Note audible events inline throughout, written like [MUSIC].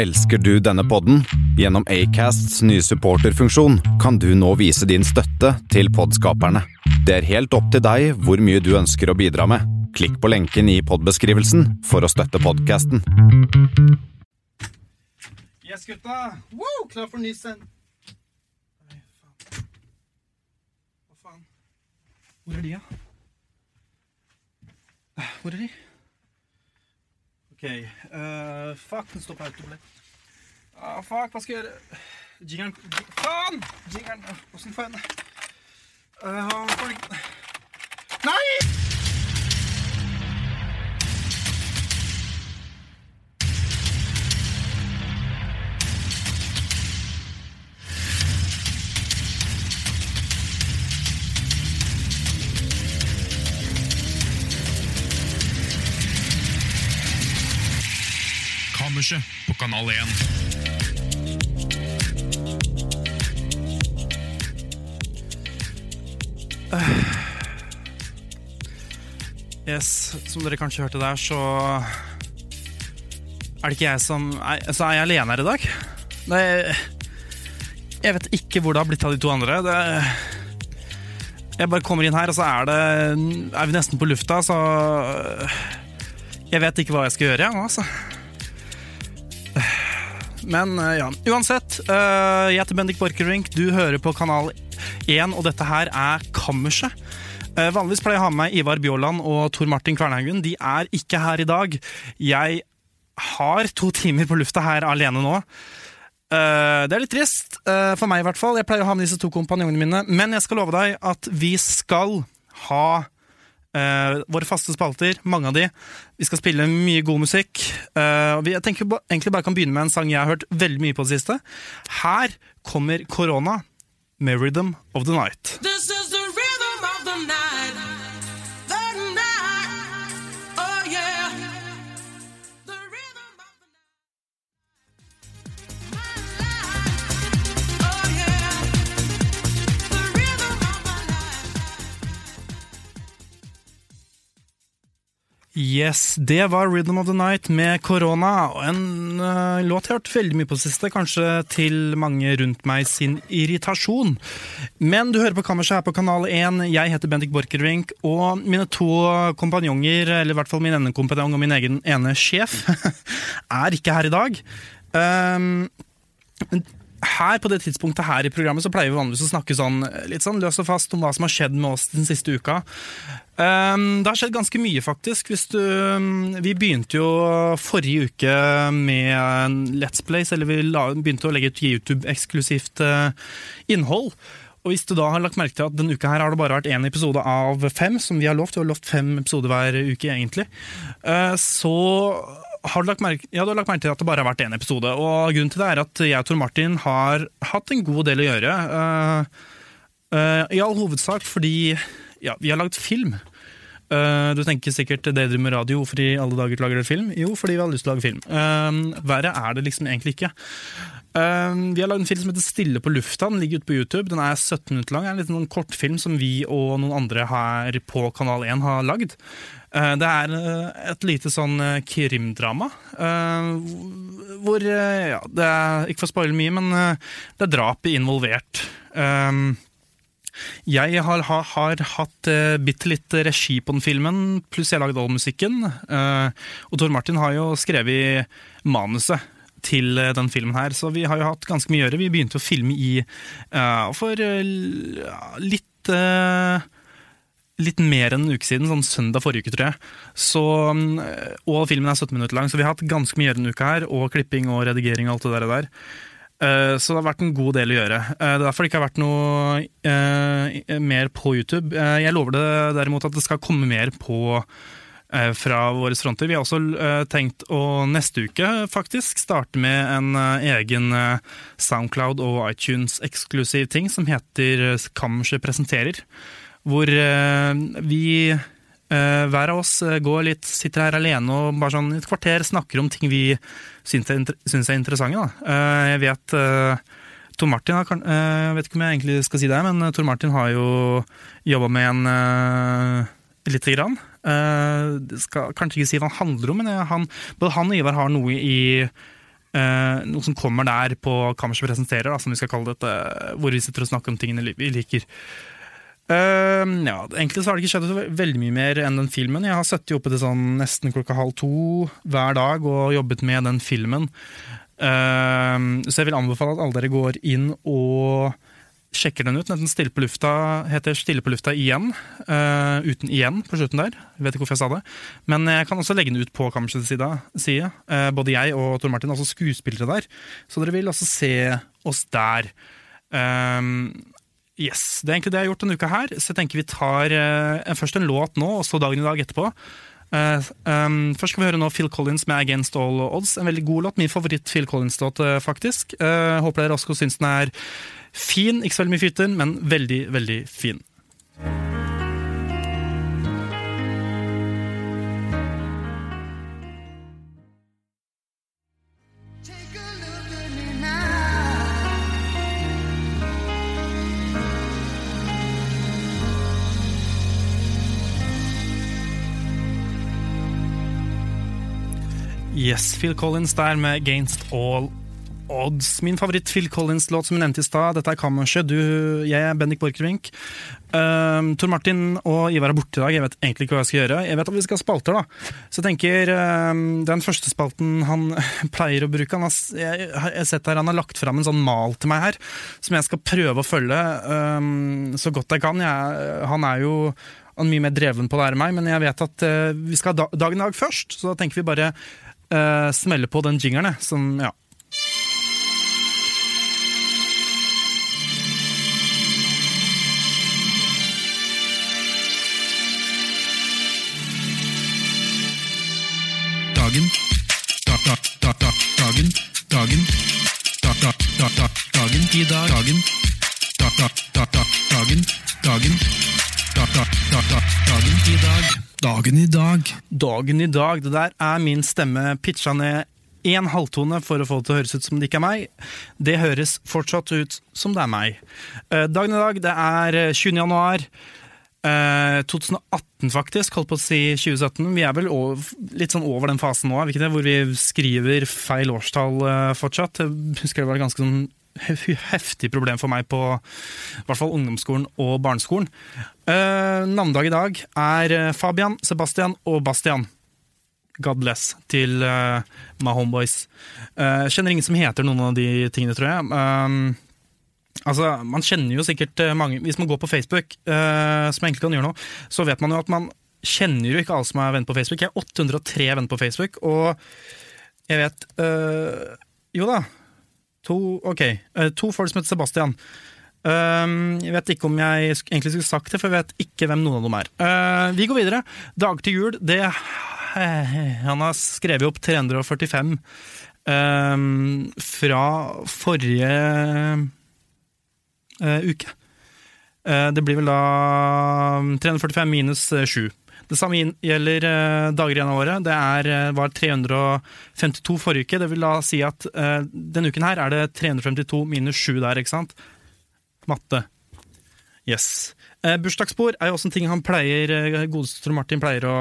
Elsker du denne podden? Gjennom Acasts nye supporterfunksjon kan du nå vise din støtte til podskaperne. Det er helt opp til deg hvor mye du ønsker å bidra med. Klikk på lenken i podbeskrivelsen for å støtte podkasten. Yes, gutta! Woo! klar for ny send... Hva faen? Hvor er de, da? Hvor er de? OK. Uh, fuck, den står på autoplay. Ah, fuck, hva skal jeg gjøre? Jingeren Faen! Jingeren Åssen får jeg den uh. Nei! Kammerset på Kanal 1. Yes, som dere kanskje hørte der, så er det ikke jeg som er, Så er jeg alene her i dag. Nei, Jeg vet ikke hvor det har blitt av de to andre. Det, jeg bare kommer inn her, og så er det Er vi nesten på lufta, så Jeg vet ikke hva jeg skal gjøre, jeg nå, altså. Men eh, ja, uansett. eh, Jeg heter Bendik Borchgrevink. Du hører på Kanal 1, og dette her er Kammerset. Eh, Vanligvis pleier jeg å ha med meg Ivar Bjåland og Tor Martin Kvernhaugen. De er ikke her i dag. Jeg har to timer på lufta her alene nå. Det er litt trist, for meg i hvert fall. Jeg pleier å ha med disse to kompanjongene mine. Men jeg skal love deg at vi skal ha eh, våre faste spalter, mange av de. Vi skal spille mye god musikk. Uh, vi, jeg tenker ba- egentlig bare kan begynne med en sang jeg har hørt veldig mye på det siste. Her kommer Korona med 'Rhythm of the Night'. Yes, det var Rhythm of the Night med Korona. En uh, låt jeg har hørt veldig mye på siste, kanskje til mange rundt meg sin irritasjon. Men du hører på Kammerset her på Kanal 1. Jeg heter Bendik Borchgrevink, og mine to kompanjonger, eller i hvert fall min ene kompanjong og min egen ene sjef, [LAUGHS] er ikke her i dag. Um, her på det tidspunktet her i programmet så pleier vi vanligvis å snakke sånn, litt sånn løst og fast om hva som har skjedd med oss den siste uka. Um, det har skjedd ganske mye, faktisk. Du, um, vi begynte jo forrige uke med Let's Place, eller vi la, begynte å legge ut YouTube-eksklusivt uh, innhold. Og hvis du da har lagt merke til at denne uka her har det bare vært én episode av fem, som vi har lovt, vi har lovt fem episoder hver uke egentlig, uh, så har du, merke, ja, du har lagt merke til at det bare har vært én episode. Og grunnen til det er at jeg og Tor Martin har hatt en god del å gjøre. Uh, uh, I all hovedsak fordi ja, vi har lagd film. Uh, du tenker sikkert det driver med radio, hvorfor i alle dager lager dere film? Jo, fordi vi har lyst til å lage film. Verre er det liksom egentlig ikke. Vi har lagd en film som heter Stille på lufta. Den ligger ute på YouTube. Den er 17 minutter lang. Det er en liten sånn kortfilm som vi og noen andre her på Kanal 1 har lagd. Uh, det er uh, et lite sånn uh, krimdrama. hvor ja, det er, Ikke for å spoile mye, men det er drap involvert. Jeg har, har, har hatt bitte litt regi på den filmen, pluss jeg har lagd all musikken. Og Tor Martin har jo skrevet manuset til den filmen her, så vi har jo hatt ganske mye å gjøre. Vi begynte å filme i for litt Litt mer enn en uke siden, sånn søndag forrige uke, tror jeg. Så, um, og filmen er 17 minutter lang, så vi har hatt ganske mye å gjøre denne uka her. Og klipping og redigering og alt det der. Eh, Så det har vært en god del å gjøre. Eh, Det er derfor det ikke har vært noe eh, mer på YouTube. Eh, Jeg lover det derimot at det skal komme mer på eh, fra våre fronter. Vi har også eh, tenkt å neste uke faktisk starte med en eh, egen eh, Soundcloud og iTunes-eksklusiv ting som heter eh, Kammerset presenterer. Hvor eh, vi eh, hver av oss eh, går litt, sitter her alene og bare sånn i et kvarter snakker om ting vi syns er, er interessante. Da. Jeg vet Tor Martin har, Jeg vet ikke om jeg egentlig skal si det, men Tor Martin har jo jobba med en lite grann. Skal kanskje ikke si hva han handler om, men han, både han og Ivar har noe i noe som kommer der på Kammerset presenterer, da, som vi skal kalle dette, hvor vi sitter og snakker om tingene vi liker. Eh, ja, egentlig så har det ikke skjedd veldig mye mer enn den filmen. Jeg har sittet oppe til sånn nesten klokka halv to hver dag og jobbet med den filmen. Uh, så jeg vil anbefale at alle dere går inn og sjekker den ut. Den stille på lufta, heter Stille på lufta igjen, Uh, uten igjen på slutten der. Jeg vet ikke hvorfor jeg sa det. Men jeg kan også legge den ut på Kammersets side. Eh, både jeg og Tor Martin, altså skuespillere der. Så dere vil også se oss der. Um, yes, Det er egentlig det jeg har gjort denne uka her. Så jeg tenker vi tar eh, først en låt nå, og så dagen i dag etterpå. Eh, um, først skal vi høre nå Phil Collins med 'Against All Odds'. En veldig god låt. Min favoritt Phil Collins-låt, eh, faktisk. Eh, håper dere også syns den er fin. Ikke så veldig mye fytter, men veldig, veldig fin. Yes, Phil Collins der med 'Against All Odds'. Min favoritt Phil Collins-låt som jeg nevnte i stad. Dette er Kammerset. Du, jeg Bendik Borchgrevink. Um, Tor Martin og Ivar er borte i dag. Jeg vet egentlig ikke hva jeg skal gjøre. Jeg vet at vi skal ha spalter, da. Så jeg tenker um, Den første spalten han [LAUGHS] pleier å bruke han har, jeg, jeg sett her, han har lagt fram en sånn mal til meg her, som jeg skal prøve å følge um, så godt jeg kan. Jeg, han er jo han er mye mer dreven på det her enn meg, men jeg vet at uh, vi skal ha da, dagen i dag først, så da tenker vi bare uh, smelle på den jingeren, som ja. Dagen. Da, da, da, da, dagen. Dagen. Da, da, da, da, dagen. I dag. Dagen. Da, da, da, da, dagen. Dagen. Da, da, da, da, dagen. I dag. Dagen i dag. Dagen i dag, det der er min stemme pitcha ned én halvtone for å få det til å høres ut som det ikke er meg. Det høres fortsatt ut som det er meg. Eh, Dagen i dag, det er eh, 20. januar. eh, 2018, faktisk. Holdt på å si 2017. Vi er vel over, litt sånn over den fasen nå, er vi ikke det? hvor vi skriver feil årstall eh, fortsatt. Jeg husker det var ganske sånn heftig problem for meg på i hvert fall ungdomsskolen og barneskolen. Uh, navnedag i dag er eh, Fabian, Sebastian og Bastian. God bless til uh, my homeboys. Uh, kjenner ingen som heter noen av de tingene, tror jeg. Um, altså, Man kjenner jo sikkert eh, mange Hvis man går på Facebook, uh, som jeg egentlig kan gjøre nå, så vet man jo at man kjenner jo ikke alle som er venner på Facebook. Jeg er 803 venner på Facebook, og jeg vet eh, Jo da. To, okay. eh, to folk som heter Sebastian. Um, jeg vet ikke om jeg egentlig skulle sagt det, for jeg vet ikke hvem noen av dem er. Uh, vi går videre. Dag til jul, det Han har skrevet opp 345 um, fra forrige uh, uke. Uh, det blir vel da 345 minus uh, 7. Det samme gjelder uh, dager igjen av året. Det er, uh, var 352 forrige uke. Det vil da si at uh, denne uken her er det 352 minus 7 der, ikke sant? Matte. Yes. Eh, bursdagsbord er jo også en ting han pleier, eh, godeste Tor Martin pleier å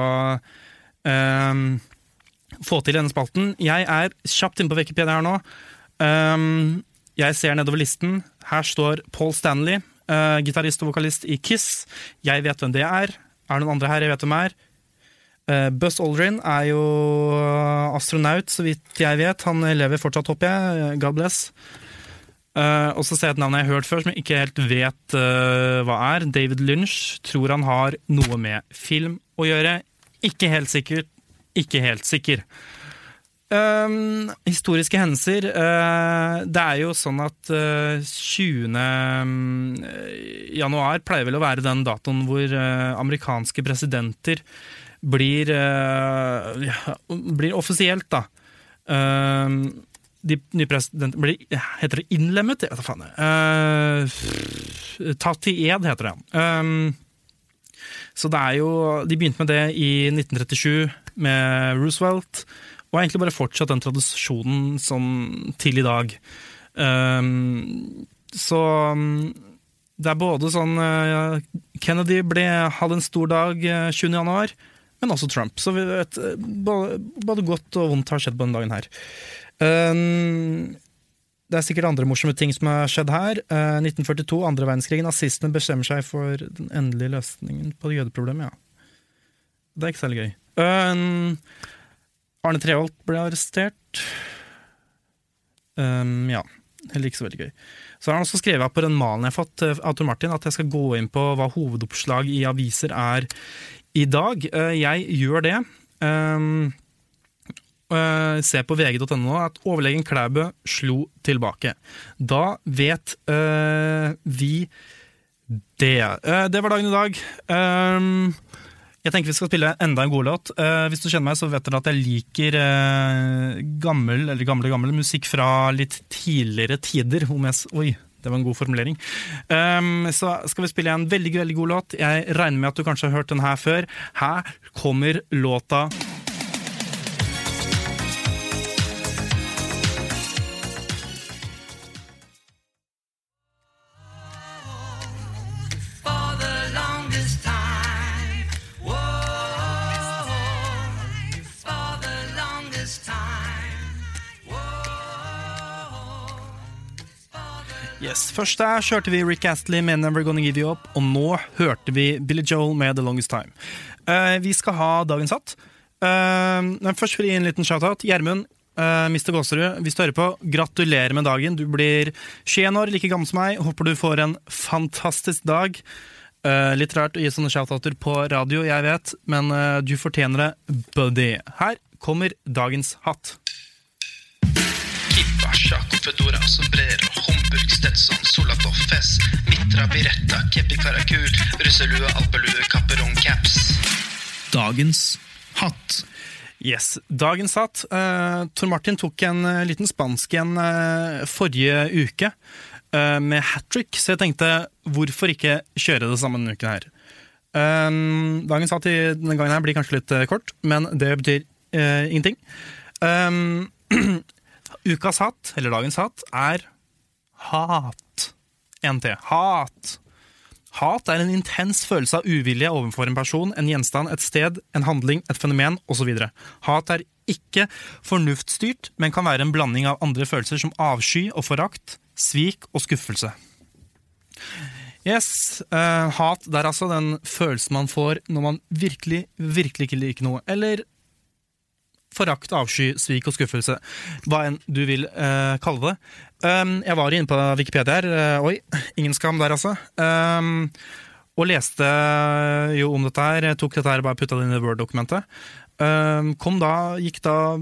ehm, få til i denne spalten. Jeg er kjapt inne på Wikipedia her nå. Um, jeg ser nedover listen. Her står Paul Stanley, uh, gitarist og vokalist i Kiss. Jeg vet hvem det er. Er det noen andre her jeg vet hvem er? Uh, Buzz Aldrin er jo astronaut, så vidt jeg vet. Han lever fortsatt, håper jeg. God bless. Uh, og så ser jeg et navn jeg har hørt før, som jeg ikke helt vet uh, hva er. David Lynch. Tror han har noe med film å gjøre. Ikke helt sikkert. Ikke helt sikker. Um, historiske hendelser. Uh, det er jo sånn at uh, 20. januar pleier vel å være den datoen hvor uh, amerikanske presidenter blir, eh, ja, blir offisielt, da. Um, de nye presidentene blir Heter det innlemmet? Jeg vet faen. Uh, tatt i ed, heter det. Um, så det er jo De begynte med det i 1937 med Roosevelt, og har egentlig bare fortsatt den tradisjonen sånn til i dag. Um, så um, det er både sånn uh, Kennedy ble, hadde en stor dag uh, 20. januar, men også Trump. Så vi vet, uh, både, både godt og vondt har skjedd på denne dagen her. Um, det er sikkert andre morsomme ting som har skjedd her. Uh, 1942, andre verdenskrigen. Nazistene bestemmer seg for den endelige løsningen på jødeproblemet. ja. Det er ikke særlig gøy. Um, Arne Treholt ble arrestert. Um, ja, heller ikke så veldig gøy. Så har han også skrevet på den malen jeg har fått eh, av Tor Martin, at jeg skal gå inn på hva hovedoppslag i aviser er i dag. Eh, jeg gjør det. Um, eh, se på vg.no at overlegen Klæbø slo tilbake. Da vet uh, vi det. Uh, det var dagen i dag. Um, jeg tenker vi skal spille enda en god låt. Eh, hvis du kjenner meg, så vet dere at jeg liker uh, gammel, eller gamle, gammel musikk fra litt tidligere tider. Jeg, oi, det var en god formulering. Um, så skal vi spille en veldig, veldig god låt. Jeg regner med at du kanskje har hørt den her før. Her kommer låta Yes, Først der kjørte vi Rick Astley med Never Gonna Give You Up, og nå hørte vi Billy Joel med The Longest Time. Uh, vi skal ha dagens hatt. Uh, men først vil jeg gi en liten shout-out. Gjermund, uh, Mr. Gåserud, hvis du hører på, gratulerer med dagen. Du blir 21 år, like gammel som meg. Håper du får en fantastisk dag. Uh, litt rart å gi sånne shout-outer på radio, jeg vet, men eh, du fortjener det, buddy. Her kommer dagens hatt. Kippa, sjakk, fedora, sombrero, Stetson, Solatoffes, Fess, Mitra, Biretta, Kepi Karakul, russelue, alpelue, kapperong, caps. Dagens hatt. Yes, Dagens hatt. Uh, Tor Martin tok en uh, liten spansk en uh, forrige uke eh, med hat trick, så jeg tenkte hvorfor ikke kjøre det samme denne uken her. Dagens hatt i denne gangen her blir kanskje litt eh, kort, men det betyr eh, ingenting. [CLEARS THROAT] Ukas hatt, eller dagens hatt, er hat. NT. Hat. Hat er en intens følelse av uvilje overfor en person, en gjenstand, et sted, en handling, et fenomen osv. Hat er ikke fornuftsstyrt, men kan være en blanding av andre følelser som avsky og forakt, svik og skuffelse. Yes, uh, Hat det er altså den følelsen man får når man virkelig, virkelig ikke liker noe. Eller forakt, avsky, svik og skuffelse. Hva enn du vil uh, kalle det. Um, jeg var inne på Wikipedia her. Uh, oi, ingen skam der, altså. Um, og leste jo om dette her. Tok dette her og bare putta det inn i Word-dokumentet. Um, kom da, gikk da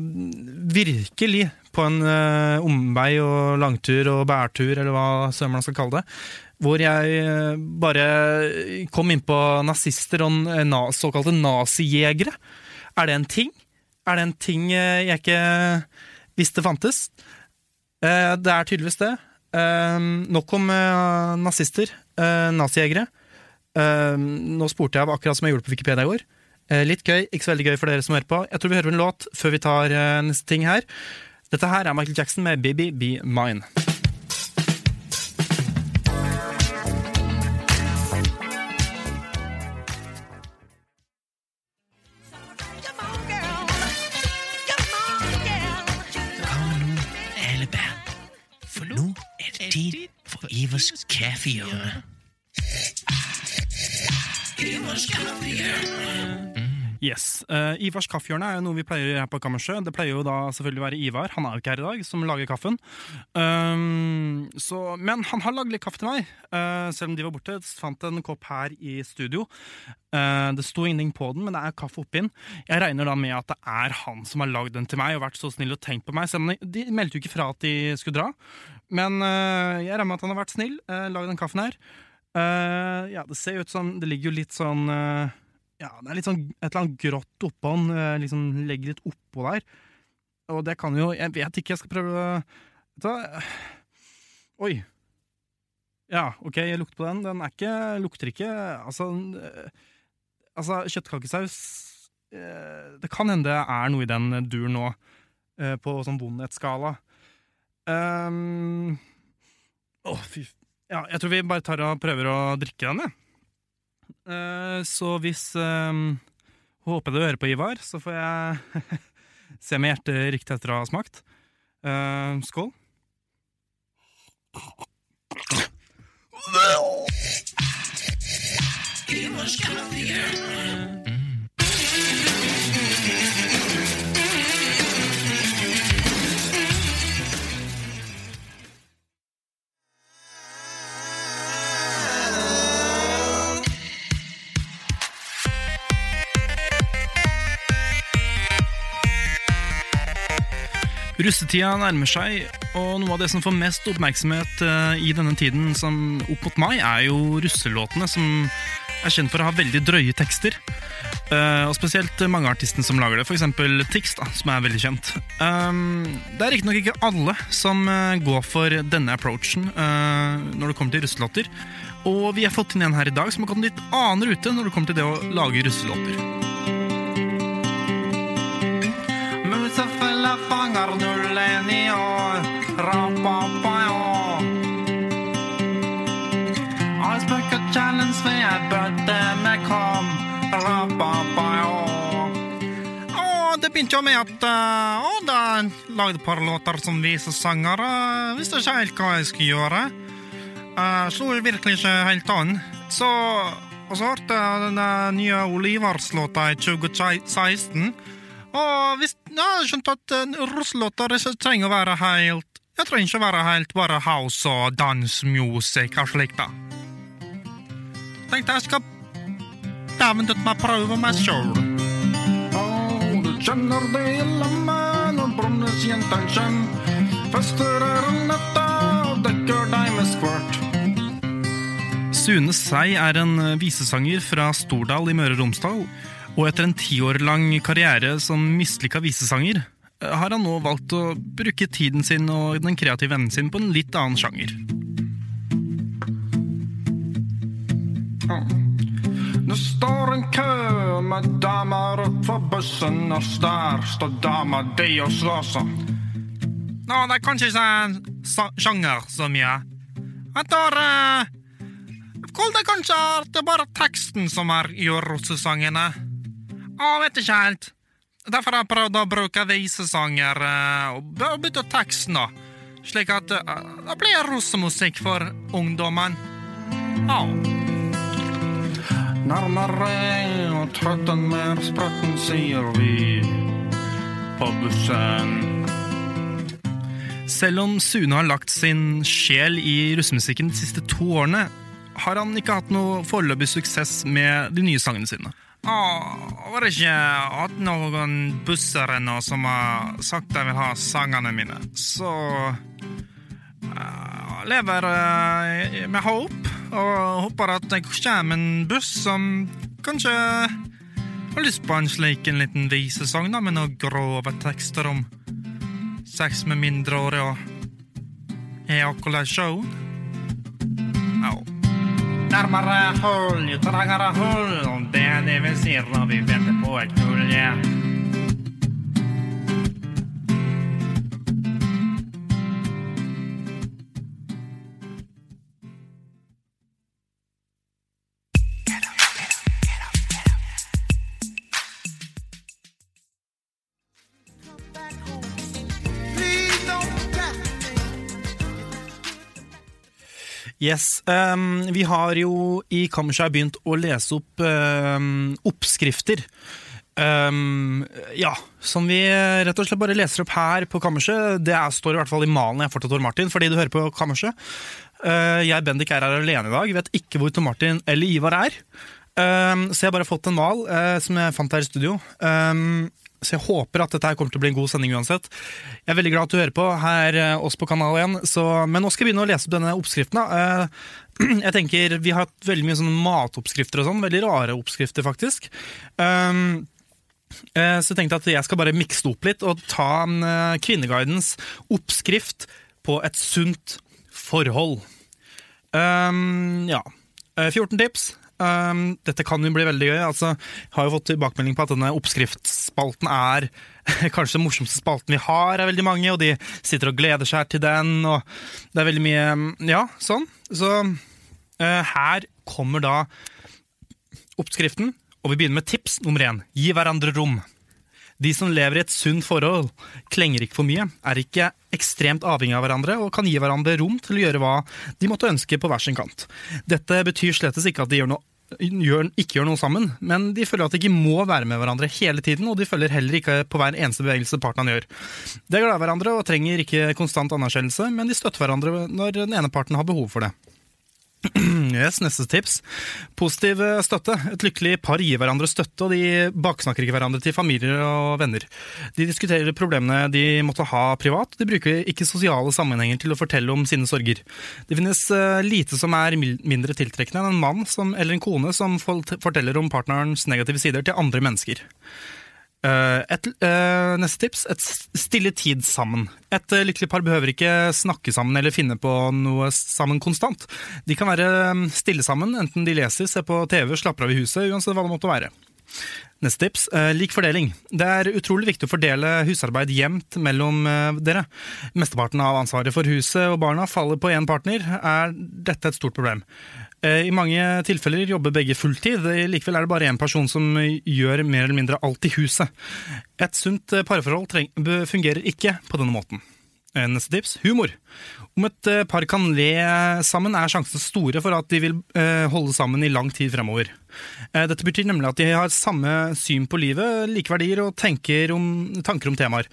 virkelig på en uh, omvei og langtur og bærtur, eller hva man skal kalle det. Hvor jeg uh, bare kom inn på nazister og eh, na såkalte nazijegere. Er det en ting? Er det en ting eh, jeg ikke visste fantes? Eh, Det er tydeligvis det. Eh, Nok om eh, nazister, nazijegere. Nå spurte jeg akkurat som jeg gjorde på Wikipedia i går. Litt gøy, ikke så veldig gøy for dere som hører på. Jeg tror vi hører en låt før vi tar neste ting her. Dette her er Michael Jackson med Baby Be Mine. Tid for Ivers kaffehjørne. Yes. Uh, Ivars kaffehjørne er jo noe vi pleier å gjøre her på Kammersjø. Det pleier jo da selvfølgelig å være Ivar, han er jo ikke her i dag, som lager kaffen. Um, så, men han har lagd litt kaffe til meg, uh, selv om de var borte. Fant en kopp her i studio. Uh, det sto ingenting på den, men det er kaffe oppi den. Jeg regner da med at det er han som har lagd den til meg og vært så snill og tenkt på meg. Selv om de, de meldte jo ikke fra at de skulle dra. Men uh, jeg regner med at han har vært snill, uh, Lag den kaffen her. Uh, ja, det ser ut som Det ligger jo litt sånn uh, ja, det er litt sånn et eller annet grått oppå den. Uh, Liksom legger litt oppå der. Og det kan jo Jeg vet ikke, jeg skal prøve Vet du hva? Oi. Ja, ok, jeg lukter på den. Den er ikke Lukter ikke Altså, eh, altså kjøttkakesaus eh, Det kan hende det er noe i den duren nå, eh, på sånn vondhetsskala. Um, oh, fy Ja, jeg tror vi bare tar og prøver å drikke den, jeg. Uh, så hvis um, Håper du hører på, Ivar, så får jeg [LAUGHS] se med hjertet riktig etter å ha smakt. Uh, skål. Russetida nærmer seg, og noe av det som får mest oppmerksomhet eh, i denne tiden som opp mot mai, er jo russelåtene, som er kjent for å ha veldig drøye tekster. Eh, og spesielt mange av artistene som lager det, f.eks. Tix, da, som er veldig kjent. Um, det er riktignok ikke alle som eh, går for denne approachen når det kommer til russelåter. Og vi har fått inn en her i dag som har gått en litt annen rute når det kommer til det å lage russelåter. Fanger nullen i år, rapapaya. Ice bucket challenge ved ei bøtte med kam, rapapaya. Å, det begynte jo med at uh, å, da lagde et par låter som visesanger. Uh, visste ikke helt hva jeg skulle gjøre. Uh, slo virkelig ikke helt an. Så, og så hørte jeg den uh, nye Olivars-låta i 2016. Og hvis, ja, jeg skjønt at uh, russelåter ikke trenger å være helt Jeg trenger ikke å være helt bare house og dansemusikk og slikt, da. Tenkte jeg skal dæven døtte meg prøve meg sjøl. Du kjenner det i lammet når Brønnes jentene kjem. Fester er om natta og dekker deg med skvart. Sune Sei er en visesanger fra Stordal i Møre og Romsdal. Og etter en ti år lang karriere som mislykka visesanger, eh, har han nå valgt å bruke tiden sin og den kreative evnen sin på en litt annen sjanger. Det står en kø med damer fra bussen, og der står dama di og slår seg. Nå, det er kanskje ikke en sjanger så mye. Jeg tar uh, Kall det kanskje at det er bare teksten som er gjør russesangene. Å, vet ikke helt. Derfor har jeg prøvd å bruke visesanger eh, og bytte tekst teksten, da. Slik at eh, det blir russemusikk for ungdommen. Ja. Nærmere og trøtten mer spretten, sier vi på bussen. Selv om Sune har lagt sin sjel i russemusikken de siste to årene, har han ikke hatt noe foreløpig suksess med de nye sangene sine. Åh, var det ikke hatt noen busser ennå som har sagt de vil ha sangene mine, så uh, lever uh, med håp, og håper at det kommer en buss som kanskje har lyst på en slik en liten visesang med noen grove tekster om sex med mindreårige og ejakulasjon. Trangere hull, det er det vi sier når vi venter på et hull, ja. Yes, Um, vi har jo i Kammerset begynt å lese opp um, oppskrifter. Um, ja, som vi rett og slett bare leser opp her på Kammerset. Det er, står i hvert fall i malen jeg får til Tor Martin, fordi du hører på Kammerset. Uh, jeg, Bendik, er her alene i dag. Vet ikke hvor Tor Martin eller Ivar er. Um, så jeg har bare fått en mal uh, som jeg fant her i studio. Ehm, så jeg håper at dette her kommer til å bli en god sending uansett. Jeg er veldig glad at du hører på her eh, oss på kanal 1. Så, men nå skal jeg begynne å lese opp denne oppskriften. Eh, [CLEARS THROAT] jeg tenker, Vi har hatt veldig mye sånne matoppskrifter og sånn. Veldig rare oppskrifter, faktisk. Um, eh, så jeg tenkte at jeg skal bare mikse det opp litt og ta en, Kvinneguidens oppskrift på et sunt forhold. Um, ja. Eh, 14 tips. Um, dette kan jo bli veldig gøy. Altså, jeg har jo fått tilbakemelding på at denne oppskriftsspalten er [LAUGHS] kanskje den morsomste spalten vi har, er veldig mange, og de sitter og gleder seg til den, og det er veldig mye Ja, sånn. Så uh, her kommer da oppskriften, og vi begynner med tips nummer én. Gi hverandre rom. De som lever i et sunt forhold, klenger ikke for mye, er ikke ekstremt avhengig av hverandre og kan gi hverandre rom til å gjøre hva de måtte ønske på hver sin kant. Dette betyr slettes ikke at de gjør noe gjør, ikke gjør noe sammen, men de føler at de ikke må være med hverandre hele tiden, og de følger heller ikke på hver eneste bevegelse partneren gjør. De er glad i hverandre og trenger ikke konstant anerkjennelse, men de støtter hverandre når den ene parten har behov for det. [CLEARS THROAT] Yes, Neste tips. Positiv eh, støtte. Et lykkelig par gir hverandre støtte, og de baksnakker ikke hverandre til familier og venner. De diskuterer problemene de måtte ha privat, de bruker ikke sosiale sammenhenger til å fortelle om sine sorger. Det finnes eh, lite som er mindre tiltrekkende enn en mann som, eller en kone som forteller om partnerens negative sider til andre mennesker. Eh, et, eh, neste tips et stille tid sammen. Et eh, lykkelig par behøver ikke snakke sammen eller finne på noe sammen konstant. De kan være mm, stille sammen, enten de leser, ser på TV, slapper av i huset, uansett hva det måtte være. Neste tips eh, lik fordeling. Det er utrolig viktig å fordele husarbeid jevnt mellom eh, dere. Mesteparten av ansvaret for huset og barna faller på én partner. Er dette et stort problem? Eh, I mange tilfeller jobber begge fulltid. Likevel er det bare én person som gjør mer eller mindre alt i huset. Et sunt parforhold fungerer ikke på denne måten. Neste tips humor. Om et eh, par kan le sammen, er sjansene store for at de vil eh, holde sammen i lang tid fremover. Eh, Dette betyr nemlig at de har samme syn på livet, like verdier og tenker om, tanker om temaer.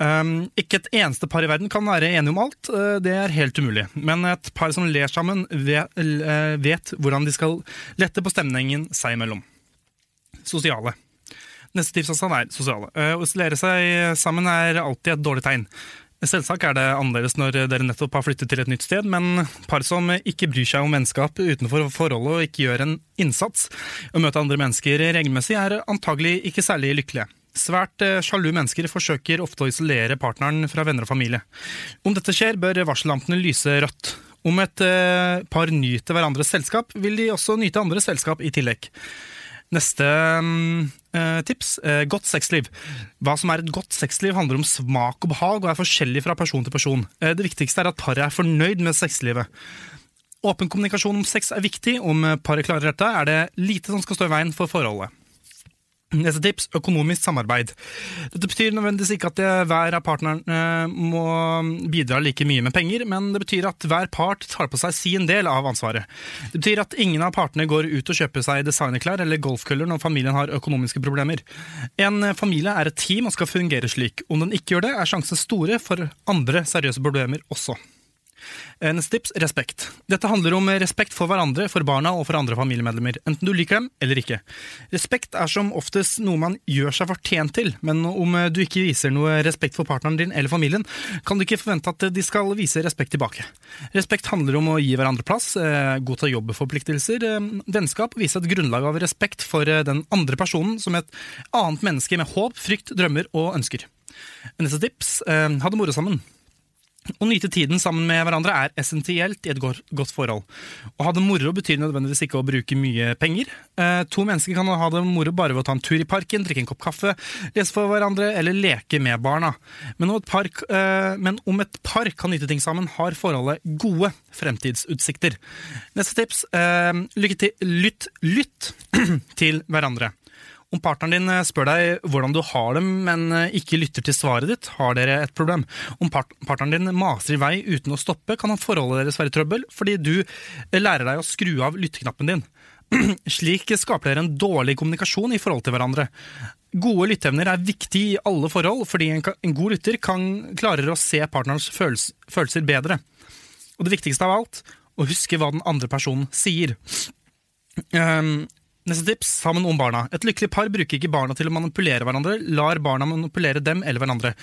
Um, ikke et eneste par i verden kan være enige om alt, det er helt umulig. Men et par som ler sammen, vet, vet hvordan de skal lette på stemningen seg imellom. Sosiale. Neste tips er sosiale. Å isolere seg sammen er alltid et dårlig tegn. Selvsagt er det annerledes når dere nettopp har flyttet til et nytt sted, men par som ikke bryr seg om vennskap utenfor forholdet og ikke gjør en innsats å møte andre mennesker regelmessig, er antagelig ikke særlig lykkelige. Svært eh, sjalu mennesker forsøker ofte å isolere partneren fra venner og familie. Om dette skjer, bør varsellampene lyse rødt. Om et eh, par nyter hverandres selskap, vil de også nyte andres selskap i tillegg. Neste eh, tips uh, godt sexliv. Hva som er et godt sexliv, handler om smak og behag og er forskjellig fra person til person. Uh, det viktigste er at paret er fornøyd med sexlivet. Åpen kommunikasjon om sex er viktig. Om paret klarer dette, er det lite som skal stå i veien for forholdet. Neste tips økonomisk samarbeid. Dette betyr nødvendigvis ikke at hver av partnerne må bidra like mye med penger, men det betyr at hver part tar på seg sin del av ansvaret. Det betyr at ingen av partene går ut og kjøper seg designerklær eller golfkøller når familien har økonomiske problemer. En familie er et team og skal fungere slik. Om den ikke gjør det, er sjansene store for andre seriøse problemer også. Neste tips respekt. Dette handler om respekt for hverandre, for barna og for andre familiemedlemmer, enten du liker dem eller ikke. Respekt er som oftest noe man gjør seg fortjent til, men om du ikke viser noe respekt for partneren din eller familien, kan du ikke forvente at de skal vise respekt tilbake. Respekt handler om å gi hverandre plass, eh, godta jobbforpliktelser, eh, vennskap og vise et grunnlag av respekt for eh, den andre personen som et annet menneske med håp, frykt, drømmer og ønsker. Neste tips ha det moro sammen. Å nyte tiden sammen med hverandre er essensielt i et godt forhold. Å ha det moro betyr nødvendigvis ikke å bruke mye penger. Eh, to mennesker kan ha det moro bare ved å ta en tur i parken, drikke en kopp kaffe, lese for hverandre eller leke med barna. Men om et par, eh, om et par kan nyte ting sammen, har forholdet gode fremtidsutsikter. Neste tips eh, lykke til, lytt, lytt [CLEARS THROAT] til hverandre. Om partneren din eh, spør deg hvordan du har det, men eh, ikke lytter til svaret ditt, har dere et problem. Om part partneren din maser i vei uten å stoppe, kan forholdet deres være i trøbbel, fordi du eh, lærer deg å skru av lytteknappen din. [CLEARS THROAT] Slik skaper dere en dårlig kommunikasjon i forhold til hverandre. Gode lytteevner er viktig i alle forhold, fordi en, god lytter kan klarer å se partnerens følels følelser bedre. Og det viktigste av alt, å huske hva den andre personen sier. Um, Neste tips sammen om barna. Et lykkelig par bruker ikke barna til å manipulere hverandre, lar barna manipulere dem eller hverandre.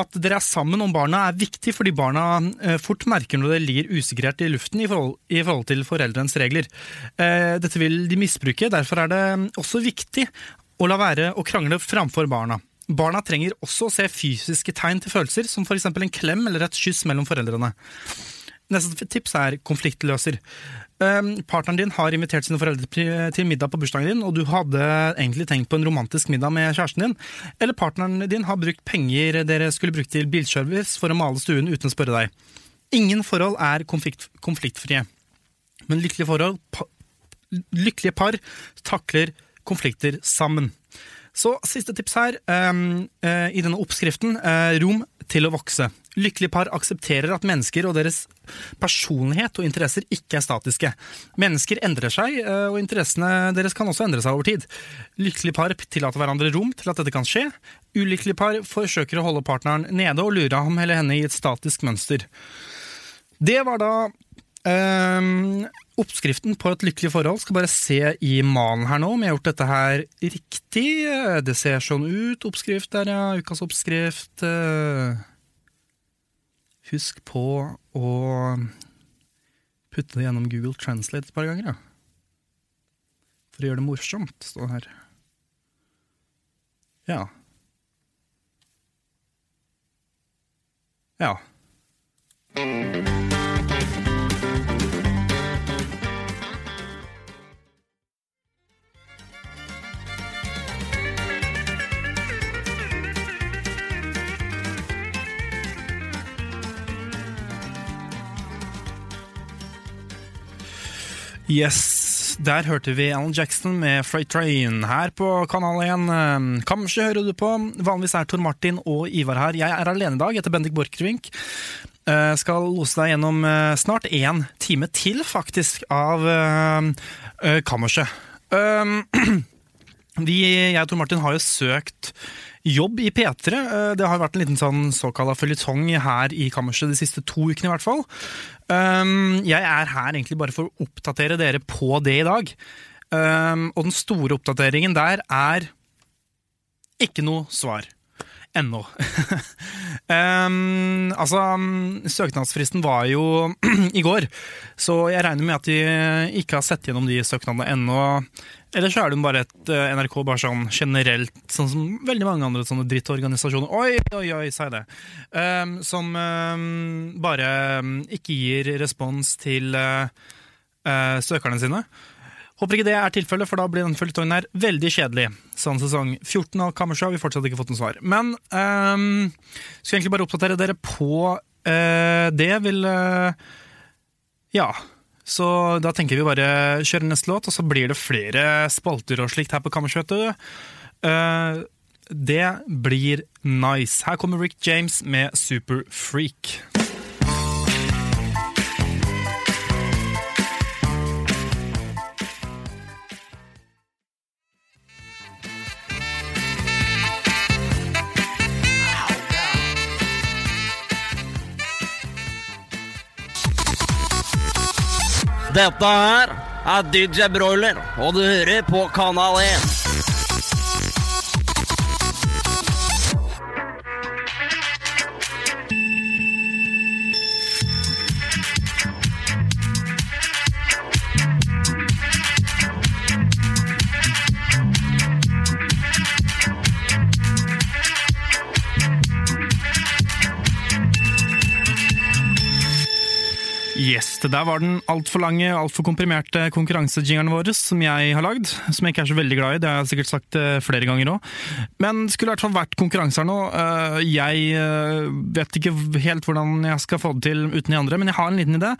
At dere er sammen om barna er viktig fordi barna eh, fort merker når det ligger usikkerhet i luften i forhold, i forhold til foreldrenes regler. Eh, dette vil de misbruke, derfor er det også viktig å la være å krangle framfor barna. Barna trenger også å se fysiske tegn til følelser, som f.eks. en klem eller et kyss mellom foreldrene. Neste tips er konfliktløser. Um, partneren din har invitert sine foreldre til middag på bursdagen din, og du hadde egentlig tenkt på en romantisk middag med kjæresten din. Eller partneren din har brukt penger dere skulle brukt til bilservice for å male stuen uten å spørre deg. Ingen forhold er konflikt, konfliktfrie, men lykkelige forhold pa, Lykkelige par takler konflikter sammen. Så siste tips her, um, uh, i denne oppskriften, uh, rom til å vokse. Lykkelige par aksepterer at mennesker og deres personlighet og interesser ikke er statiske. Mennesker endrer seg, eh, og interessene deres kan også endre seg over tid. Lykkelige par tillater hverandre rom til at dette kan skje. Ulykkelige par forsøker å holde partneren nede og lure ham eller henne i et statisk mønster. Det var da Um, oppskriften på et lykkelig forhold. Skal bare se i malen her nå om jeg har gjort dette her riktig. Det ser sånn ut. Oppskrift der, ja. Ukas oppskrift. eh. Husk på å putte det gjennom Google Translate et par ganger, ja. For å gjøre det morsomt, står det her. Ja. Ja. Yes, der hørte vi Alan Jackson med Freight Train her på Kanal 1. Kamskje Kanskje hører du på. Vanligvis er Tor Martin og Ivar her. Jeg er alene i dag, etter Bendik Borchgrevink. Eh, Skal lose deg gjennom eh, snart én time til, faktisk, av eh, Kammerset. Um, [CLEARS THROAT] vi, jeg og Tor Martin har jo søkt jobb i P3. Eh, Det har vært en liten sånn såkalla føljetong her i Kammerset de siste to ukene, i hvert fall. Um, jeg er her egentlig bare for å oppdatere dere på det i dag. Um, og den store oppdateringen der er ikke noe svar. Ennå. [LAUGHS] um, altså, søknadsfristen var jo [CLEARS THROAT] i går, så jeg regner med at de ikke har sett gjennom de søknadene ennå. Eller så er det bare et eh, NRK bare sånn generelt, sånn som veldig mange andre sånne drittorganisasjoner Oi, oi, oi, jeg det. Um, som um, bare um, ikke gir respons til uh, uh, søkerne sine. Håper ikke det er tilfellet, for da blir den føljetongen her veldig kjedelig. Sånn sesong 14 av Kammerset har vi fortsatt ikke fått noe svar. Men um, skal egentlig bare oppdatere dere på uh, det. Vil uh, Ja. Så da tenker vi bare kjøre neste låt, og så blir det flere spalter og slikt her på Kammerset. Uh, det blir nice. Her kommer Rick James med Super Freak. Dette her er DJ Broiler, og du hører på Kanal 1. Det der var den altfor lange, altfor komprimerte konkurransejingeren vår som jeg har lagd. Som jeg ikke er så veldig glad i, det har jeg sikkert sagt eh, flere ganger òg. Men det skulle i hvert fall vært konkurranse her nå. Eh, Jeg eh, vet ikke helt hvordan jeg skal få det til uten de andre, men jeg har en liten idé.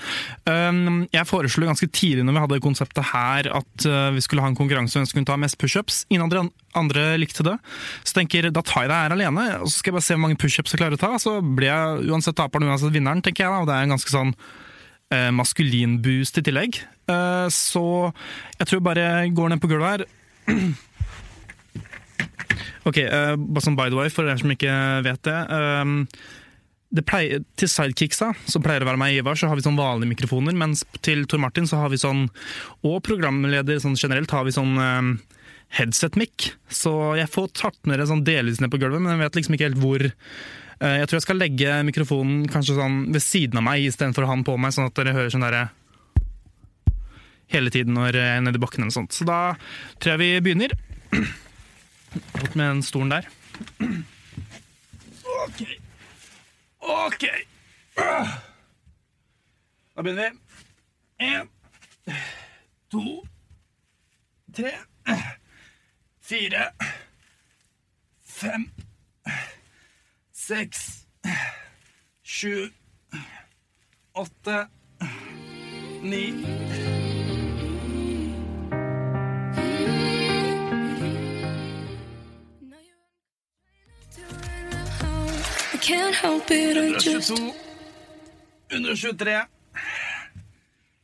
Jeg foreslo ganske tidlig når vi hadde konseptet her at vi skulle ha en konkurranse hvem som kunne ta mest pushups. Ingen andre, andre likte det. Så tenker, da tar jeg det her alene, og så skal jeg bare se hvor mange pushups jeg klarer å ta. Så blir jeg uansett taperen, uansett vinneren, tenker jeg. da, Og det er en ganske sånn eh, maskulin boost i tillegg. Eh, så jeg tror bare jeg går ned på gulvet her. [CLEARS THROAT] Ok, eh, bare som by the way, for dere som ikke vet det. det pleier, til sidekicksa, som pleier å være meg og Ivar, så har vi sånn vanlige mikrofoner, mens til Tor Martin så har vi sånn, og programleder sånn generelt, har vi sånn headset-mic. Så jeg får tatt med det sånn delvis ned på gulvet, men jeg vet liksom ikke helt hvor. Eh, Jeg tror jeg skal legge mikrofonen kanskje sånn ved siden av meg istedenfor han på meg, sånn at dere hører sånn derre hele tiden når jeg er nede i bakken eller sånt. Så da tror jeg vi begynner. [CLEARS THROAT] Bort med den stolen der. [CLEARS THROAT] Ok. Ok. [CLEARS THROAT] Da begynner vi. En, to, tre, fire, fem, seks, sju, åtte, ni. Hundretjueto, 123,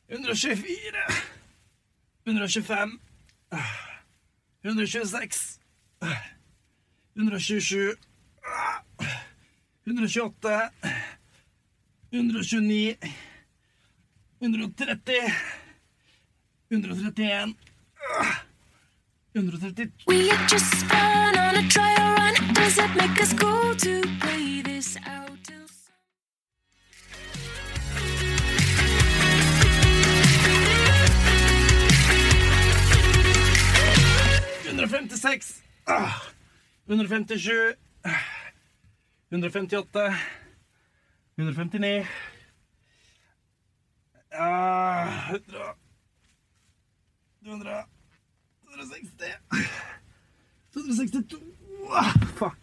124, 125, 126, 127 128, 129, 130, 131, 132 We had just spun on a trial run. Does it make us go to play this out till? 156 ah, 157 ah, 158 159 Ja... 100 200 260 262 ah, Fuck.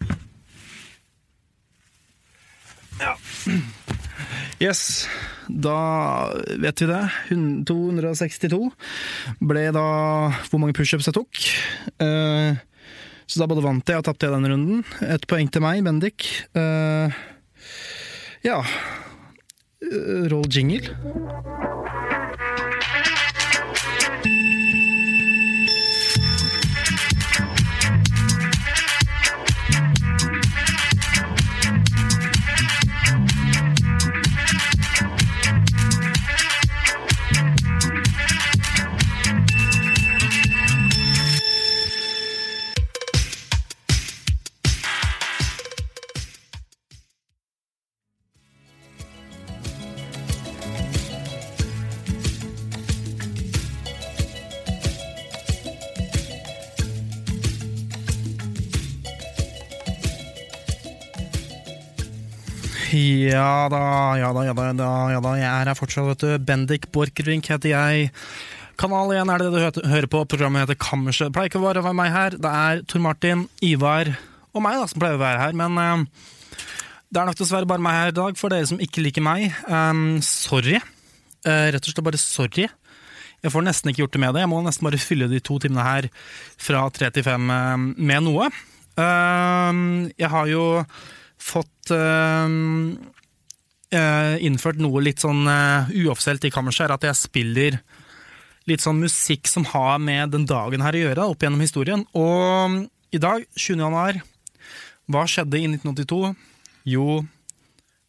Ja. Yes, da vet vi det. 262 ble da hvor mange pushups jeg tok. Eh, så da både vant jeg og tapte jeg den runden. Ett poeng til meg, Bendik. Uh, ja Eh, Roll jingle. Ja da, ja da, ja da, ja da. Jeg er her fortsatt, vet du. Bendik Borchgrevink heter jeg. Kanal 1 er det du hø- hører på. Programmet heter Kammerset. Det pleier ikke å være meg her. Det er Tor Martin, Ivar og meg da, som pleier å være her. Men uh, det er nok dessverre bare meg her i dag, for dere som ikke liker meg. Um, sorry. Uh, rett og slett bare sorry. Jeg får nesten ikke gjort det med det. Jeg må nesten bare fylle de to timene her fra tre til fem med noe. Uh, jeg har jo fått eh, eh, innført noe litt sånn uh, uoffisielt i kammerset, er at jeg spiller litt sånn musikk som har med den dagen her å gjøre, opp gjennom historien. Og i dag, 20. januar, hva skjedde i 1982? Jo,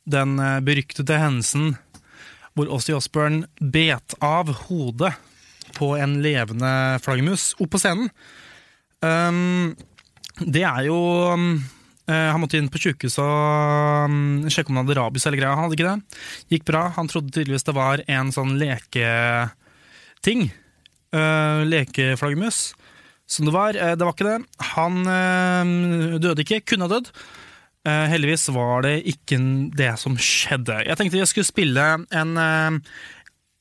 den eh, beryktede hendelsen hvor Ossie Osbourne bet av hodet på en levende flaggermus opp på scenen. Um, det er jo eh, Han måtte inn på sjukehuset og um, sjekke om han hadde rabies eller greia. Han hadde ikke det. Gikk bra. Han trodde tydeligvis det var en sånn leketing. Uh, lekeflaggermus. Som det var. Eh, det var ikke det. Han eh, døde ikke. Kunne ha dødd. Eh, heldigvis var det ikke det som skjedde. Jeg tenkte jeg skulle spille en eh,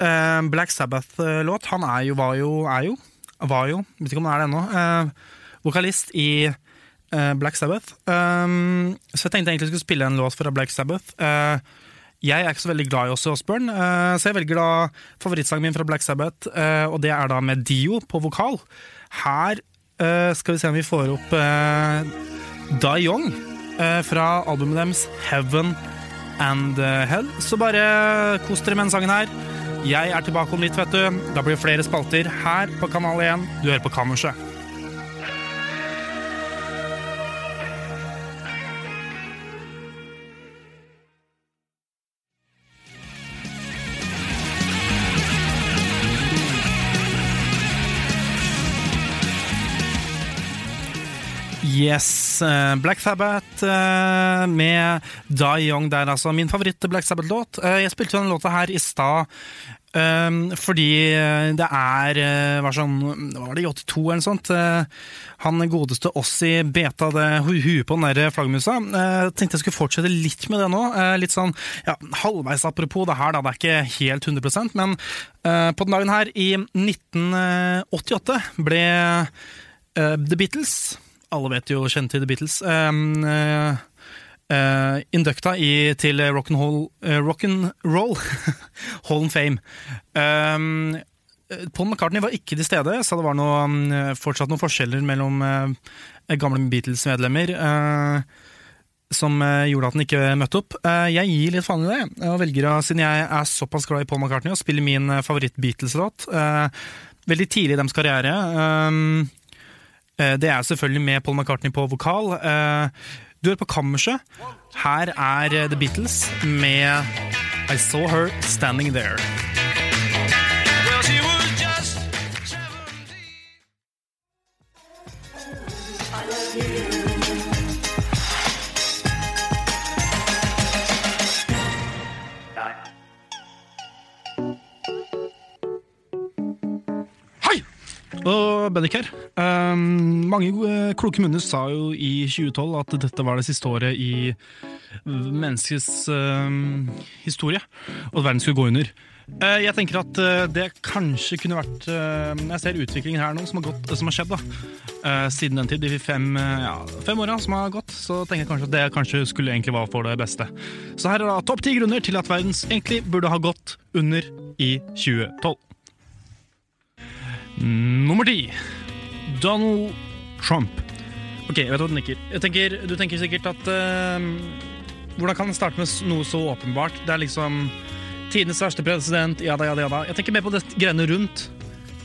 eh, Black Sabbath-låt. Han er jo, var jo, er jo, var jo, vet ikke om han er det ennå, eh, vokalist i eh, Black Sabbath. Um, så jeg tenkte egentlig jeg skulle spille en låt fra Black Sabbath. Uh, jeg er ikke så veldig glad i Åse Osbourne, uh, så jeg velger da favorittsangen min fra Black Sabbath, uh, og det er da med Dio på vokal. Her eh, skal vi se om vi får opp Da Young eh, fra albumet deres Heaven and eh, Hell. Så bare kos dere med den sangen her. Jeg er tilbake om litt, vet du. Da blir det flere spalter her på Kanal 1. Du hører på Kammerset. Yes, eh, Black Sabbath eh, med Die Young der, altså. Min favoritt Black Sabbath-låt. Eh, Jeg spilte jo den låta her i stad fordi det er var sånn, var det, i 82 eller noe sånt? Han godeste Ossi beta det huet på den der flaggermusa. Tenkte jeg skulle fortsette litt med det nå. Litt sånn ja, halvveis apropos det her, da. Det er ikke helt 100% men på den dagen her, i 1988, ble The Beatles alle vet jo kjenner til The Beatles. Um, uh, uh, inducta i, til rock'n'roll rock roll, [LAUGHS] Hall of Fame. Um, Paul McCartney var ikke til stede, så det var noe, um, fortsatt noen forskjeller mellom uh, gamle Beatles-medlemmer. Uh, som eh, gjorde at han ikke møtte opp. Eh, jeg gir litt faen i det, og velger siden jeg er såpass glad i Paul McCartney, å spille min eh, favoritt-Beatles-låt. Eh, veldig tidlig i deres karriere. Eh, det er selvfølgelig med Paul McCartney på vokal. Eh, du hører på Kammerset. Her er eh, The Beatles med I Saw Her Standing There. Og Bendik her. Um, mange kloke munner sa jo i 2012 at dette var det siste året i menneskets um, historie, og at verden skulle gå under. Eh, jeg tenker at eh, det kanskje kunne vært eh, Jeg ser utviklingen her nå som har, gått, som har skjedd da siden den tid. De fem, ja, fem åra som har gått, så tenker jeg kanskje at det kanskje skulle egentlig være for det beste. Så her er da topp ti grunner til at verden egentlig burde ha gått under i 2012. Nummer ti. Donald Trump. Ok, jeg vet hva du nikker. Tenker du tenker sikkert at uh, Hvordan kan en starte med noe så åpenbart? Det er liksom tidenes verste president, ja da, ja da, ja da. Jeg tenker mer på det greiene rundt,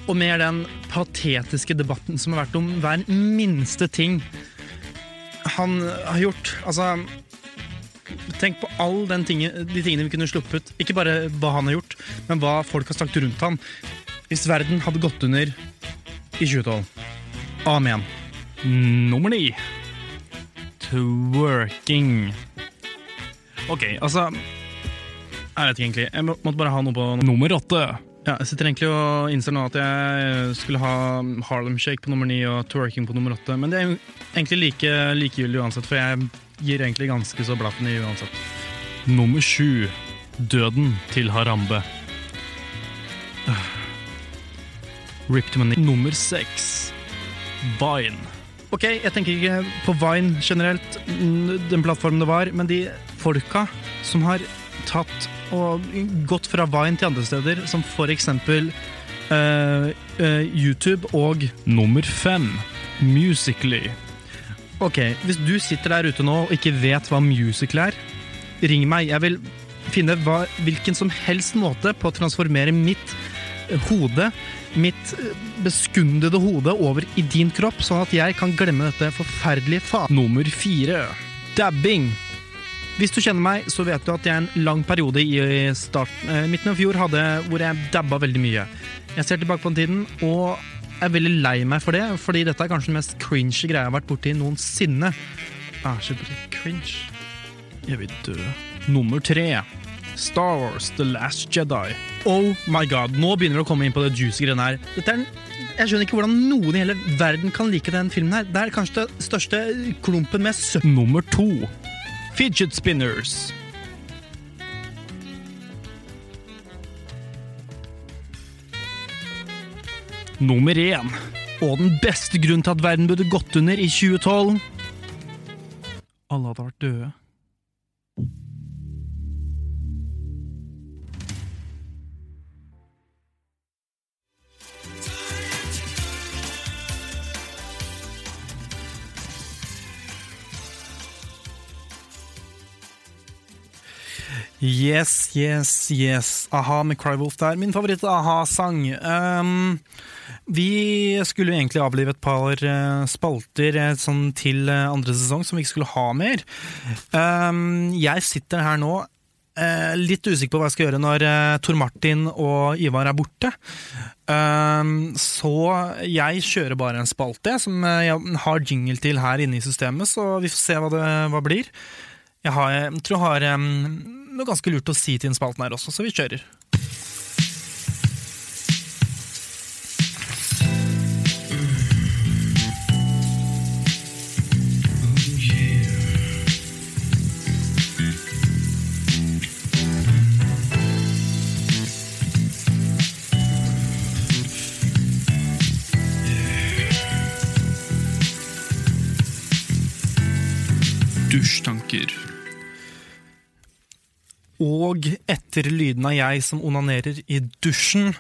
og mer den patetiske debatten som har vært om hver minste ting han har gjort. Altså Tenk på alle den de tingene vi kunne sluppet. Ikke bare hva han har gjort, men hva folk har snakket rundt han. Hvis verden hadde gått under i 2012. Amen. Nummer ni. Twerking. Ok, altså Jeg vet ikke egentlig. Jeg må, måtte bare ha noe på nummer åtte. Ja, jeg sitter egentlig og innser nå at jeg skulle ha Harlem Shake på nummer ni og twerking på nummer åtte, men det er egentlig like likegyldig uansett, for jeg gir egentlig ganske så blaffen i uansett. Nummer sju. Døden til Harambe. Ripped Money. Nummer seks. Vine. Ok, jeg tenker ikke på Vine generelt, den plattformen det var, men de folka som har tatt og gått fra Vine til andre steder, som for eksempel uh, uh, YouTube og Nummer fem. Musically. Ok, hvis du sitter der ute nå og ikke vet hva Musically er, ring meg. Jeg vil finne hva, hvilken som helst måte på å transformere mitt hode, mitt beskundede hode, over i din kropp, sånn at jeg kan glemme dette forferdelige faen. Nummer fire. Dabbing. Hvis du kjenner meg, så vet du at jeg en lang periode i starten, eh, midten av fjor hadde hvor jeg dabba veldig mye. Jeg ser tilbake på den tiden, og er veldig lei meg for det, fordi dette er kanskje den mest cringe greia jeg har vært borti noensinne. Ah, shit, cringe. Jeg vil dø. Nummer tre. Star Wars The Last Jedi. Oh my god, nå begynner det å komme inn på det juicy greiene her. Dette er en, jeg skjønner ikke hvordan noen i hele verden kan like den filmen her. Det er kanskje den største klumpen med sø... Nummer to. Fidget Spinners. Nummer én. Og den beste grunnen til at verden burde gått under i 2012 Alle hadde vært døde. Yes, yes, yes. Aha med Crywolf der. Min favoritt-aha-sang. Um, vi skulle jo egentlig avlive et par eh, spalter eh, sånn til eh, andre sesong som vi ikke skulle ha mer. Um, jeg sitter her nå uh, litt usikker på hva jeg skal gjøre når Tor Martin og Ivar er borte. Um, så jeg kjører bare en spalte som jeg har jingle til her inne i systemet, så vi får se hva det hva blir. Jeg, har, jeg tror jeg har um, noe ganske lurt å si til den spalten her også, så vi kjører. Dusjtanker. Og etter lyden av jeg som onanerer i dusjen,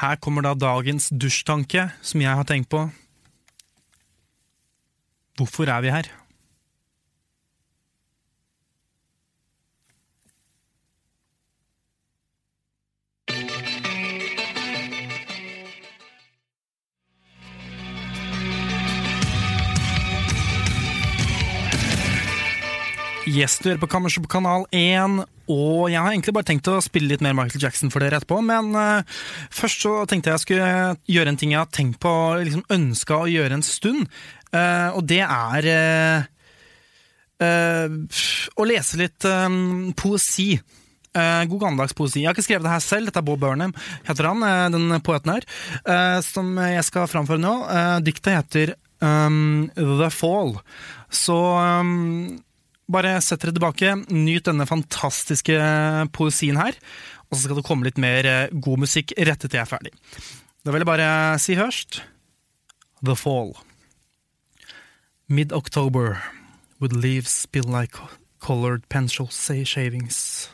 her kommer da dagens dusjtanke, som jeg har tenkt på. Hvorfor er vi her? Yes, du hører på Kammerset på kanal 1, og jeg har egentlig bare tenkt å spille litt mer Michael Jackson for dere etterpå, men uh, først så tenkte jeg jeg skulle gjøre en ting jeg har tenkt på, liksom ønska å gjøre en stund, uh, og det er uh, å lese litt poesi. God gammeldags poesi. Jeg har ikke skrevet det her selv, dette er Bob Burnham, heter han, den poeten her, som jeg skal framføre nå. Diktet heter um, The Fall. Så um, bare sett dere tilbake, nyt denne fantastiske poesien her, og så skal det komme litt mer eh, god musikk rett etter jeg er ferdig. Da vil jeg bare si først The Fall. Mid-October, with leaves spill like colored pencil shavings.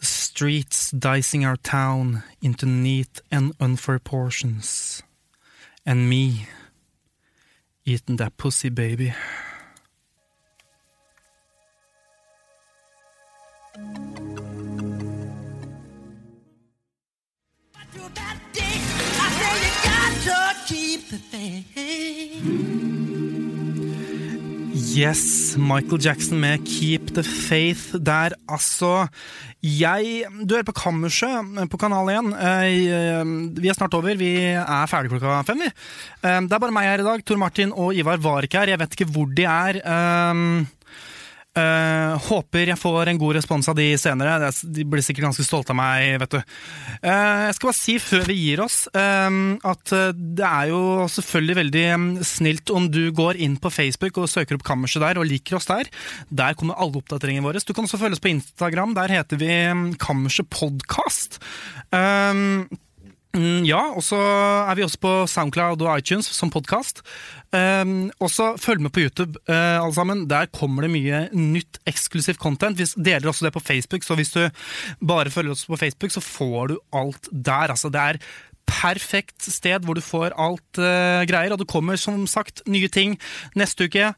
Streets dicing our town into neat and unfair portions. And me, eating that pussy baby. Yes, Michael Jackson med Keep the Faith der, altså. Jeg Du hører på Kammerset på Kanal 1. Eh, Vi er snart over. Vi er ferdig klokka fem, vi. Eh, Det er bare meg her i dag. Tor Martin og Ivar var ikke her. Jeg vet ikke hvor de er. Eh, håper jeg får en god respons av de senere. Er- De blir sikkert ganske stolte av meg, vet du. Uh, jeg skal bare si før vi gir oss, uh, at det er jo selvfølgelig veldig eh, snilt om du går inn på Facebook og søker opp Kammerset der og liker oss der. Der kommer alle oppdateringene våre. Du kan også følges på Instagram. Der heter vi eh, Kammerset Podcast. Um, Mm, ja, og så er vi også på Soundcloud og iTunes som podkast. Um, også følg med på YouTube, uh, alle sammen. Der kommer det mye nytt eksklusivt content. Vi deler også det på Facebook, så hvis du bare følger oss på Facebook, så får du alt der. Altså, det er perfekt sted hvor du får alt uh, greier, og det kommer som sagt nye ting neste uke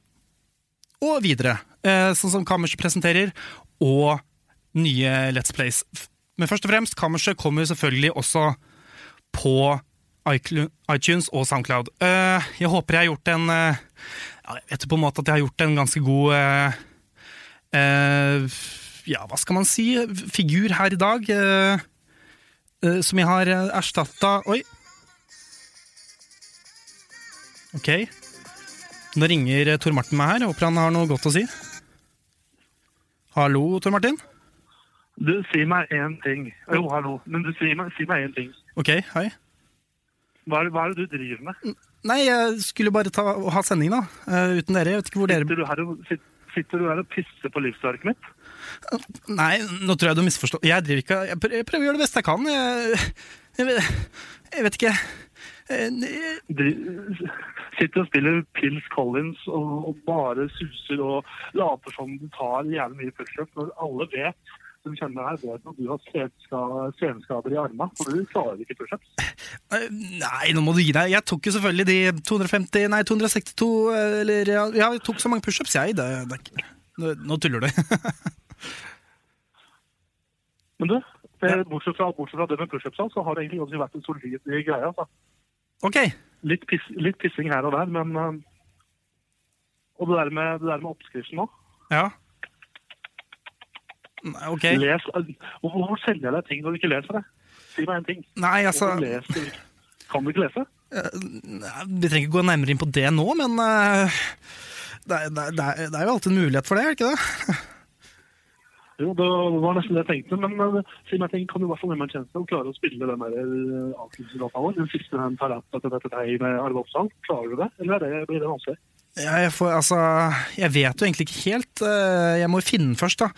og videre. Uh, sånn som Kammerset presenterer, og nye Let's Plays. Men først og fremst, Kammerset kommer selvfølgelig også på iTunes og Soundcloud. Eh, jeg håper jeg har gjort en eh, Jeg vet på en måte at jeg har gjort en ganske god eh, Ja, hva skal man si? Figur her i dag. som jeg har erstatta Oi! Ok. Nå ringer Tor Martin meg her. Håper han har noe godt å si. Hallo, Tor Martin. Du, si meg én ting. Jo, hallo. Men du, si meg én ting. Ok, hei. Hva er, hva er det du driver med? Nei, jeg skulle bare ta, ha sending, da. Uh, uten dere. Jeg vet ikke hvor dere Sitter du her og, sit- sitter du her og pisser på livsverket mitt? Nei, nå tror jeg du misforstår. Jeg driver ikke Jeg prøver, jeg prøver å gjøre det beste jeg kan. Jeg, jeg, vet- jeg vet ikke Eh, Dri, sitter og spiller Pils Collins og, og bare suser og later som du tar jævlig mye pushup, når alle vet som kjenner deg, vet at du har senska- senskader i armene, for du klarer ikke pushups. eh, Nei, nå må du gi deg. Jeg tok jo selvfølgelig de 250 Nei, 262 eh, Eller ja, jeg tok så mange pushups, jeg. Det, det, det, nå, nå tuller du. [LAUGHS] Men du, bortsett, fra, bortsett fra det med pushups, så har det egentlig også vært en solid greie. Altså. ok. Litt, piss, litt pissing her og der, men eh, Og det der med, det der med oppskriften nå. Ja. Nei, ok. Les, hvorfor, selger jeg deg ting når du ikke leser det? Si meg en ting. Nei, altså leser? Kan du ikke lese? Nei, Vi trenger ikke gå nærmere inn på det nå, men eh, det, er- det, er- det, er- jo alltid en mulighet for det, er det ikke det? [LAUGHS] Jo, det var nesten det jeg tenkte, men eh, si meg en ting, kan du i hvert fall gi meg en tjeneste og klare å spille den vår? Den siste den tar opp etter dette deg med Arve Oppsal. Klarer du det, eller er det, blir det vanskelig? Ja, jeg, får, altså, jeg vet jo egentlig ikke helt. eh, Jeg må finne først, da.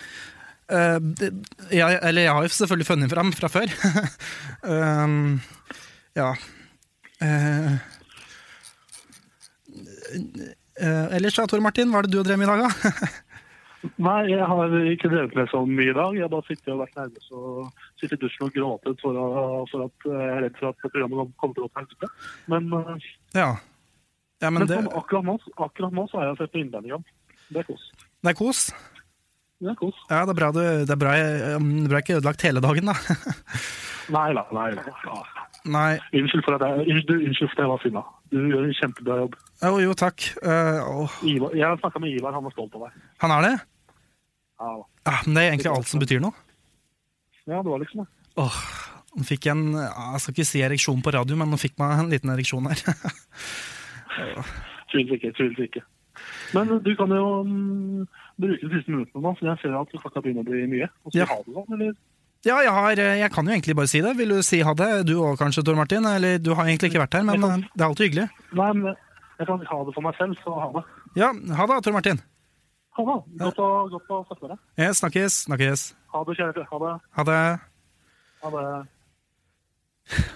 Eh, det- jeg, eller jeg har jo selvfølgelig funnet fram fra før. [LAUGHS] um, ja. uh, uh, ellers Tor Martin, hva er det du har drevet med i dag, da? [LAUGHS] Nei, jeg har ikke drevet med så mye i dag. Jeg har bare sittet og vært nervøs og sittet i dusjen og gråtet for, å- for at jeg er redd for at programmet kommer til å gå til helvete. Men, eh, ja. ja, men men det, sånn, akkurat, nå, akkurat nå så har jeg sett på innvendingene. Det er kos. det er kos. Det er kos. Ja, det er bra du Det er bra jeg, um, er bra jeg ikke ødelagt hele dagen, da. [LAUGHS] Nei, da. nei. Ja. Nei. Unnskyld for at jeg, unnskyld, unnskyld for at jeg var sinna. Du gjør en kjempebra jobb. Jo, jo, takk. Uh, åh, Ivar, jeg har snakka med Ivar, han var stolt av deg. han er det? Ja, Ah, men det er egentlig alt som betyr noe. ja det var liksom det. Åh, nå fikk en Jeg skal ikke si ereksjon på radio, men nå fikk meg en liten ereksjon her. [LAUGHS] Tviler ikke, tviler ikke. Men du kan jo mm, bruke de siste minuttene nå, for jeg ser at klokka begynner å bli mye. Og Ja. ha det sånn, eller? Ja, jeg, har, jeg kan jo egentlig bare si det. Vil du si ha det? Du òg kanskje, Tor Martin? Eller du har egentlig ikke vært her, men eh, det er alltid hyggelig. Nei, men jeg kan ha det for meg selv, så ha det. Ja, ha det, Tor Martin. Ha det. Godt å, godt å snakke med deg. Ja, snakkes, snakkes. Ha det, kjære. Ha det. Ha det. Ha det.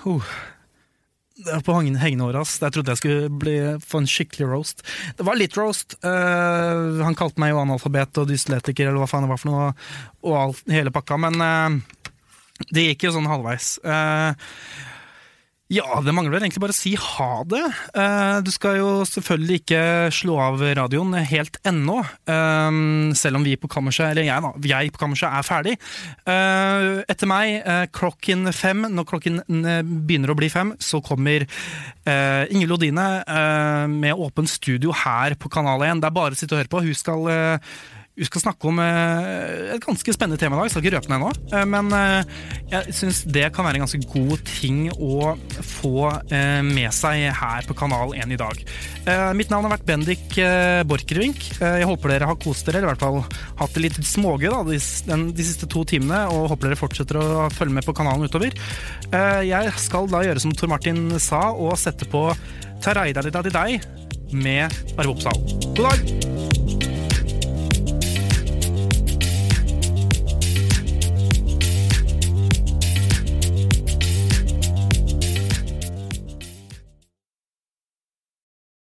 Uh. På hengen- hengende ass. Jeg trodde jeg skulle bli, få en skikkelig roast. Det var litt roast. Uh, han kalte meg jo analfabet og dysletiker, eller hva faen det var for noe, og alt, hele pakka, men uh, det gikk jo sånn halvveis. Eh, ja, det mangler vel egentlig bare å si ha det. Eh, du skal jo selvfølgelig ikke slå av radioen helt ennå, eh, selv om vi på kammerset, eller jeg da, jeg på kammerset er ferdig. Eh, etter meg, klokken fem, når klokken begynner å bli fem, så kommer Inge Lodine med åpen studio her på Kanal 1. Det er bare å sitte og høre på. Hun skal vi skal snakke om eh, et ganske spennende tema i dag. Jeg skal ikke røpe den ennå. Eh, men eh, jeg syns det kan være en ganske god ting å få med seg her på Kanal 1 i dag. Mitt navn har vært Bendik Borchgrevink. Jeg håper dere har kost dere, eller i hvert fall hatt det litt smågøy da, de, de siste to timene. Og håper dere fortsetter å følge med på kanalen utover. Jeg skal da gjøre som Tor Martin sa, og sette på Taraidadidadidei med Arve Oppsal. God dag!